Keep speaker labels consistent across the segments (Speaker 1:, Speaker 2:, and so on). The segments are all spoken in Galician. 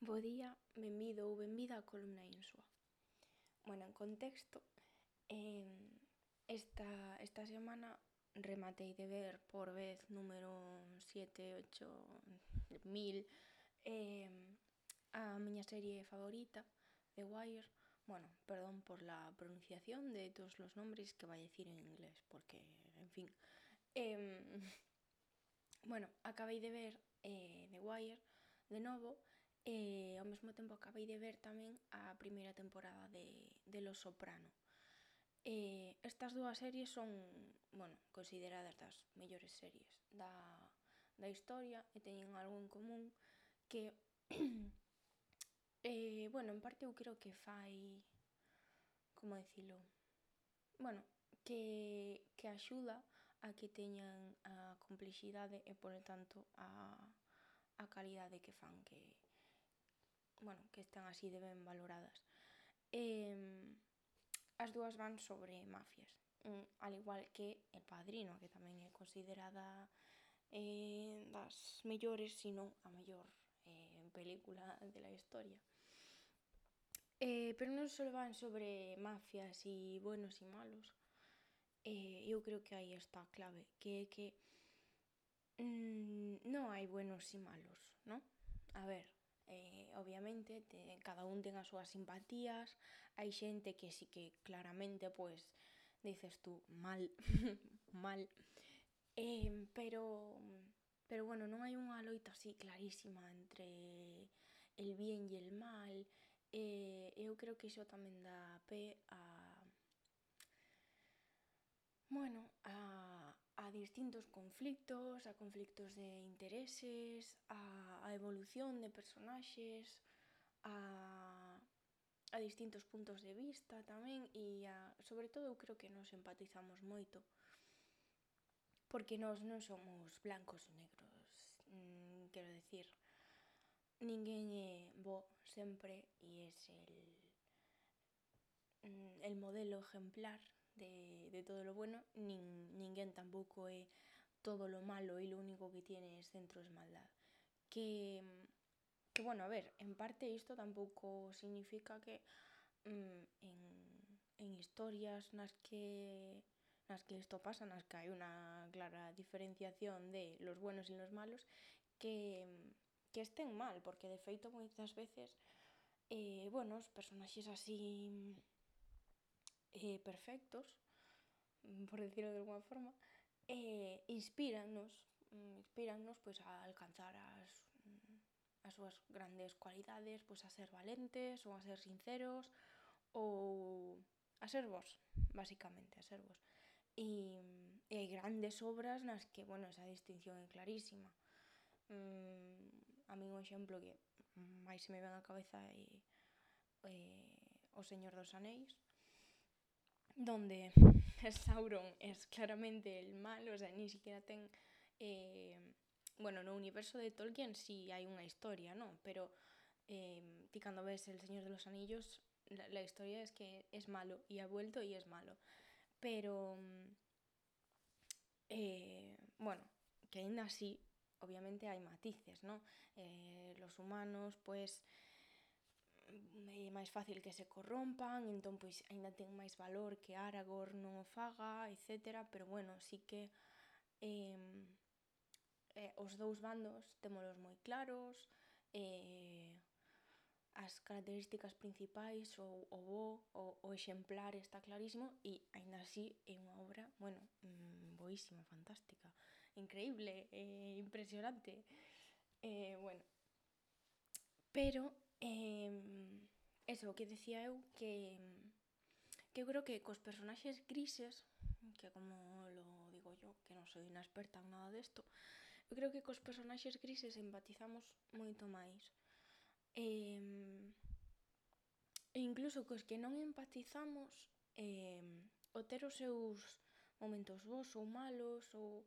Speaker 1: Bo día, benvido ou benvida á columna Insua. Bueno, en contexto, eh, esta, esta semana rematei de ver por vez número 7, 8, mil eh, a miña serie favorita, The Wire. Bueno, perdón por la pronunciación de todos los nombres que vai a decir en inglés, porque, en fin. Eh, bueno, acabei de ver eh, The Wire de novo, E ao mesmo tempo acabei de ver tamén a primeira temporada de, de Los Soprano. E estas dúas series son, bueno, consideradas das mellores series da, da historia e teñen algo en común que, eh, bueno, en parte eu creo que fai, como decilo bueno, que, que axuda a que teñan a complexidade e, por tanto, a, a calidade que fan que, bueno, que están así de ben valoradas. Eh, as dúas van sobre mafias, al igual que El Padrino, que tamén é considerada eh, das mellores, sino a mellor eh, película de la historia. Eh, pero non só van sobre mafias e buenos e malos. Eh, eu creo que aí está a clave, que é que mm, non hai buenos e malos, non? A ver, eh, obviamente te, cada un ten as súas simpatías. Hai xente que sí que claramente pois pues, dices tú mal mal eh, pero pero bueno non hai unha loita así clarísima entre el bien e el mal. Eh, eu creo que iso tamén dá pé a bueno a a distintos conflictos, a conflictos de intereses, a, a evolución de personaxes, a, a distintos puntos de vista tamén e a, sobre todo eu creo que nos empatizamos moito porque nós non somos blancos ou negros, mm, quero decir, ninguén é bo sempre e é el, mm, el modelo ejemplar de, de todo lo bueno, nin, ninguén tampouco é todo lo malo e lo único que tienes dentro es maldad. Que, que bueno, a ver, en parte isto tampouco significa que mm, en, en historias nas que que isto pasa, nas que hai unha clara diferenciación de los buenos e los malos, que, que estén mal, porque de feito moitas veces eh, bueno, os personaxes así eh, perfectos, mm, por decirlo de alguna forma, eh, inspírannos, mm, inspíranos pues, a alcanzar as, mm, as súas grandes cualidades, pois pues, a ser valentes ou a ser sinceros ou a ser vos, basicamente, a ser vos. E, e hai grandes obras nas que, bueno, esa distinción é clarísima. Mm, a mí un exemplo que máis se me ven á cabeza é, é O Señor dos Anéis, donde Sauron es claramente el malo, o sea, ni siquiera ten... Eh, bueno, no universo de Tolkien sí hai unha historia, ¿no? Pero eh, ti cando ves El Señor de los Anillos, la, historia es que es malo y ha vuelto y es malo. Pero, eh, bueno, que aínda así, obviamente hai matices, ¿no? Eh, los humanos, pues, é máis fácil que se corrompan, entón pois aínda ten máis valor que Aragorn non o faga, etc. Pero bueno, sí que eh, eh, os dous bandos témolos moi claros, eh, as características principais, o, o bo, o, o exemplar está clarísimo e aínda así é unha obra, bueno, mmm, boísima, fantástica, increíble, eh, impresionante. Eh, bueno, pero Eh, eso, que decía eu que que eu creo que cos personaxes grises, que como lo digo yo, que non soy unha experta en nada desto, eu creo que cos personaxes grises empatizamos moito máis. Eh, e incluso cos que non empatizamos, eh, o ter os seus momentos bons ou malos, ou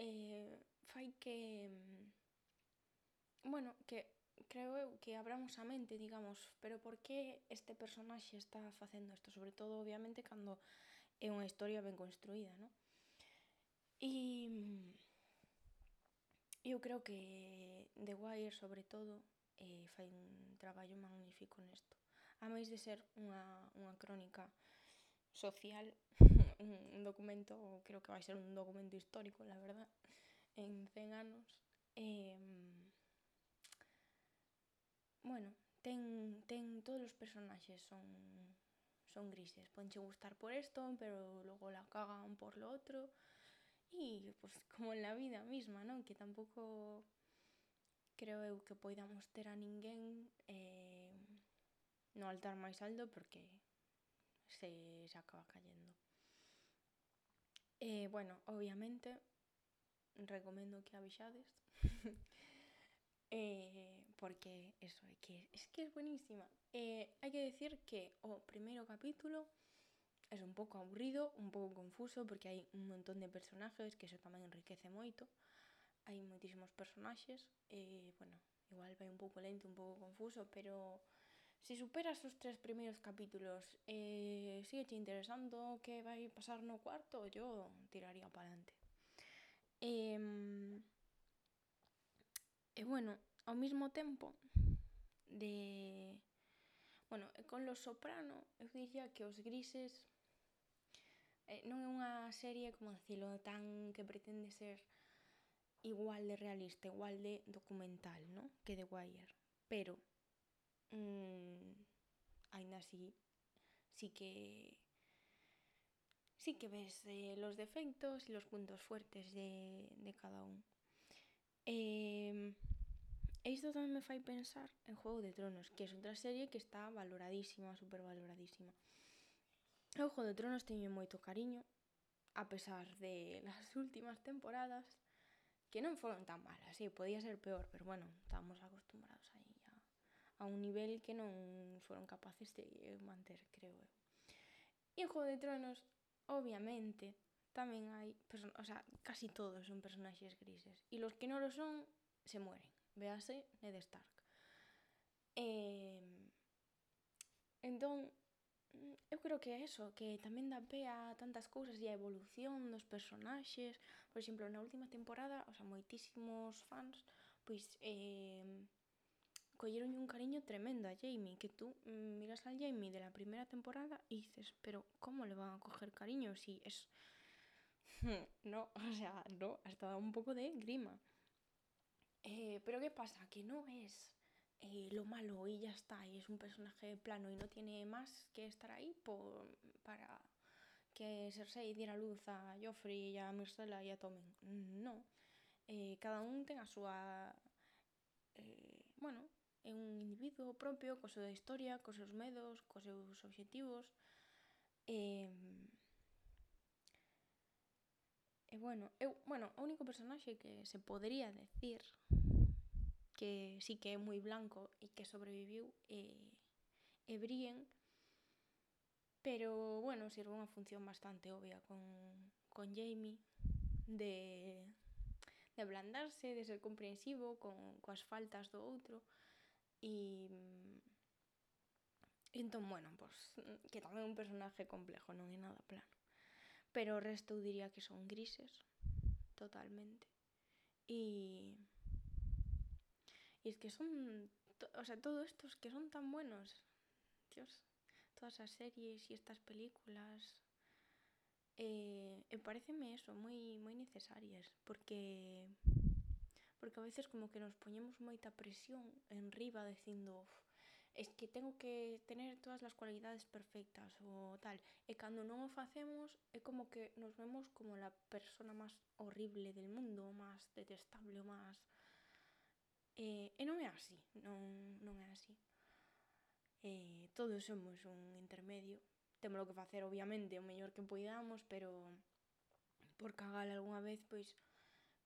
Speaker 1: eh, fai que... Bueno, que creo eu que abramos a mente, digamos, pero por que este personaxe está facendo isto, sobre todo obviamente cando é unha historia ben construída, non? E eu creo que The Wire, sobre todo, eh, fai un traballo magnífico nesto. A máis de ser unha, unha crónica social, un documento, creo que vai ser un documento histórico, la verdad, en 100 anos, eh, bueno, ten, ten todos os personaxes son son grises. Ponche gustar por esto, pero logo la cagan por lo otro. Y pues como en la vida misma, non? Que tampouco creo eu que poidamos ter a ninguén eh, no altar máis alto porque se, se acaba cayendo. Eh, bueno, obviamente recomendo que a vixades. eh, porque eso é que es que es buenísima. Eh, hai que decir que o primeiro capítulo é un pouco aburrido, un pouco confuso porque hai un montón de personaxes que eso tamén enriquece moito. Hai moitísimos personaxes e, eh, bueno, igual vai un pouco lento, un pouco confuso, pero se superas os tres primeiros capítulos e eh, sigue te interesando que vai pasar no cuarto, yo tiraría para adelante. Eh, e bueno, ao mesmo tempo de bueno, con Los Soprano eu diría que os grises eh, non é unha serie como decirlo tan que pretende ser igual de realista, igual de documental, ¿no? Que The Wire, pero mmm, ainda así sí que sí que ves eh, los defectos y los puntos fuertes de, de cada un. Eh, E isto tamén me fai pensar en Juego de Tronos, que é outra serie que está valoradísima, super valoradísima. O Juego de Tronos teño moito cariño, a pesar de las últimas temporadas, que non foron tan malas, sí, podía ser peor, pero bueno, estábamos acostumbrados aí a, a un nivel que non foron capaces de manter, creo eu. E en Juego de Tronos, obviamente, tamén hai, o sea, casi todos son personaxes grises, e los que non lo son, se mueren véase Ned Stark. E... Entón, eu creo que é eso, que tamén dá pé a tantas cousas e a evolución dos personaxes. Por exemplo, na última temporada, o sea, moitísimos fans, pois, eh, colleron un cariño tremendo a Jamie, que tú mm, miras al Jamie de la primeira temporada e dices, pero como le van a coger cariño si es... no, o sea, no, hasta da un pouco de grima. Eh, pero ¿qué pasa? Que no es eh, lo malo y ya está, y es un personaje plano y no tiene más que estar ahí por, para que Cersei diera luz a Joffrey y a Myrcella y a Tommen. No. Eh, cada un ten a súa... Eh, bueno, un individuo propio, co súa historia, cos seus medos, cos seus obxectivos. Eh, E bueno, eu, bueno, o único personaxe que se podría decir que sí que é moi blanco e que sobreviviu é, é Brien, pero bueno, sirve unha función bastante obvia con, con Jamie de, de ablandarse, de ser comprensivo con coas faltas do outro e entón, bueno, pois, pues, que tamén é un personaje complejo, non é nada plano. Pero o resto diría que son grises, totalmente. E Y es que son, o sea, todos estos que son tan buenos. Dios, todas esas series y estas películas. Eh, e pareceme eso, moi, moi necesarias, porque porque a veces como que nos poñemos moita presión en riba dicindo es que tengo que tener todas as cualidades perfectas ou tal. E cando non o facemos, é como que nos vemos como la persona máis horrible del mundo, máis detestable, máis... E, eh, e non é así, non, non é así. E, todos somos un intermedio. Temos que facer, obviamente, o mellor que poidamos, pero por cagar algunha vez, pois,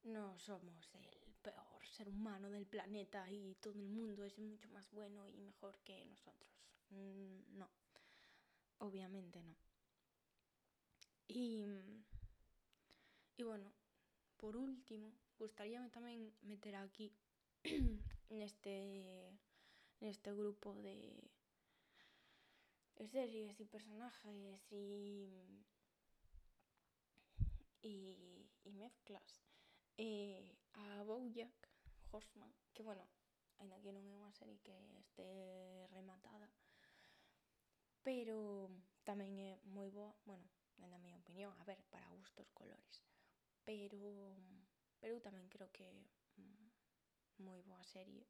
Speaker 1: non somos el peor ser humano del planeta e todo el mundo es mucho más bueno y mejor que nosotros. Mm, no, obviamente no. E, e bueno, por último, gustaríame tamén meter aquí neste neste grupo de, series e personajes e e, e mezclas eh, a Bojack Horseman, que bueno, ainda que non é unha serie que este rematada, pero tamén é moi boa, bueno, na miña opinión, a ver, para gustos colores, pero pero tamén creo que mm, moi boa serie.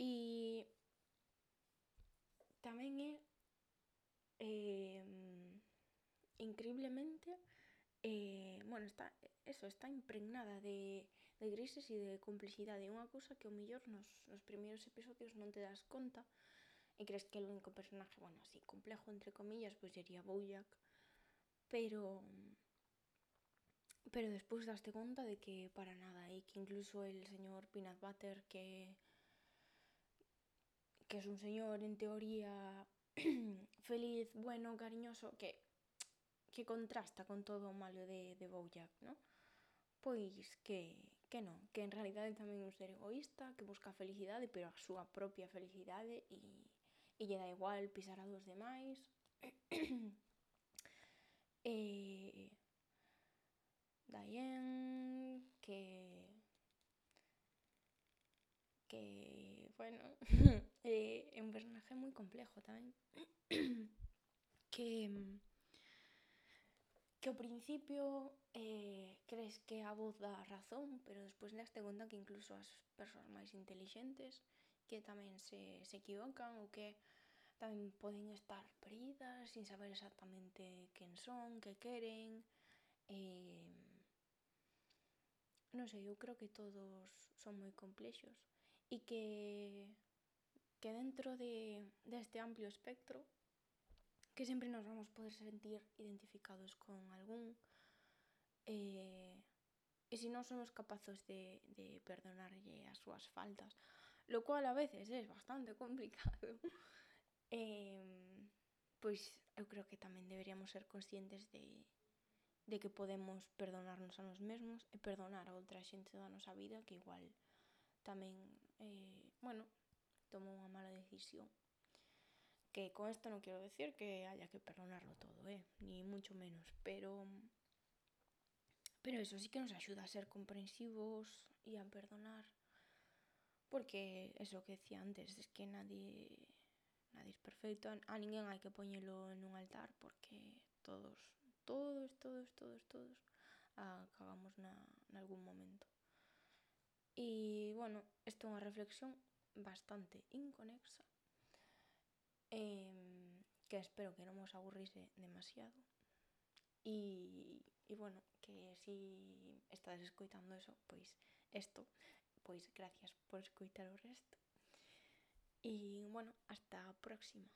Speaker 1: E tamén é eh, increíblemente eh, bueno, está, eso, está impregnada de, de grises e de complexidade. É unha cousa que o mellor nos, nos episodios non te das conta e crees que o único personaje, bueno, así, complejo, entre comillas, pues sería Bojack, pero pero despois daste conta de que para nada e que incluso el señor Peanut Butter que que es un señor en teoría feliz, bueno, cariñoso, que que contrasta con todo malo de, de Bojack, ¿no? Pois que, que non, que en realidade tamén un ser egoísta, que busca felicidade, pero a súa propia felicidade e, e lle igual pisar a dos demais. e Dayen que que, bueno, é un personaje moi complejo tamén. que que ao principio eh, crees que a voz dá razón, pero despois daste conta que incluso as persoas máis intelixentes que tamén se, se equivocan ou que tamén poden estar perdidas sin saber exactamente quen son, que queren. Eh, non sei, eu creo que todos son moi complexos e que que dentro de deste amplio espectro que sempre nos vamos poder sentir identificados con algún eh, e se non somos capaces de, de perdonarlle as súas faltas, lo cual a veces é bastante complicado, eh, pois eu creo que tamén deberíamos ser conscientes de, de que podemos perdonarnos a nos mesmos e perdonar a outra xente da nosa vida que igual tamén, eh, bueno, tomou unha mala decisión. Que con isto non quero decir que haya que perdonarlo todo, eh, ni mucho menos, pero pero eso sí que nos axuda a ser comprensivos e a perdonar porque eso que decía antes, es que nadie nadie es perfecto, a ninguén hai que poñelo en un altar porque todos todos, todos, todos, todos acabamos na, algún momento. E, bueno, isto é unha reflexión bastante inconexa eh, que espero que non vos aburrise demasiado. E, e bueno, que si estades escoitando eso, pois isto, pois gracias por escoitar o resto e bueno, hasta a próxima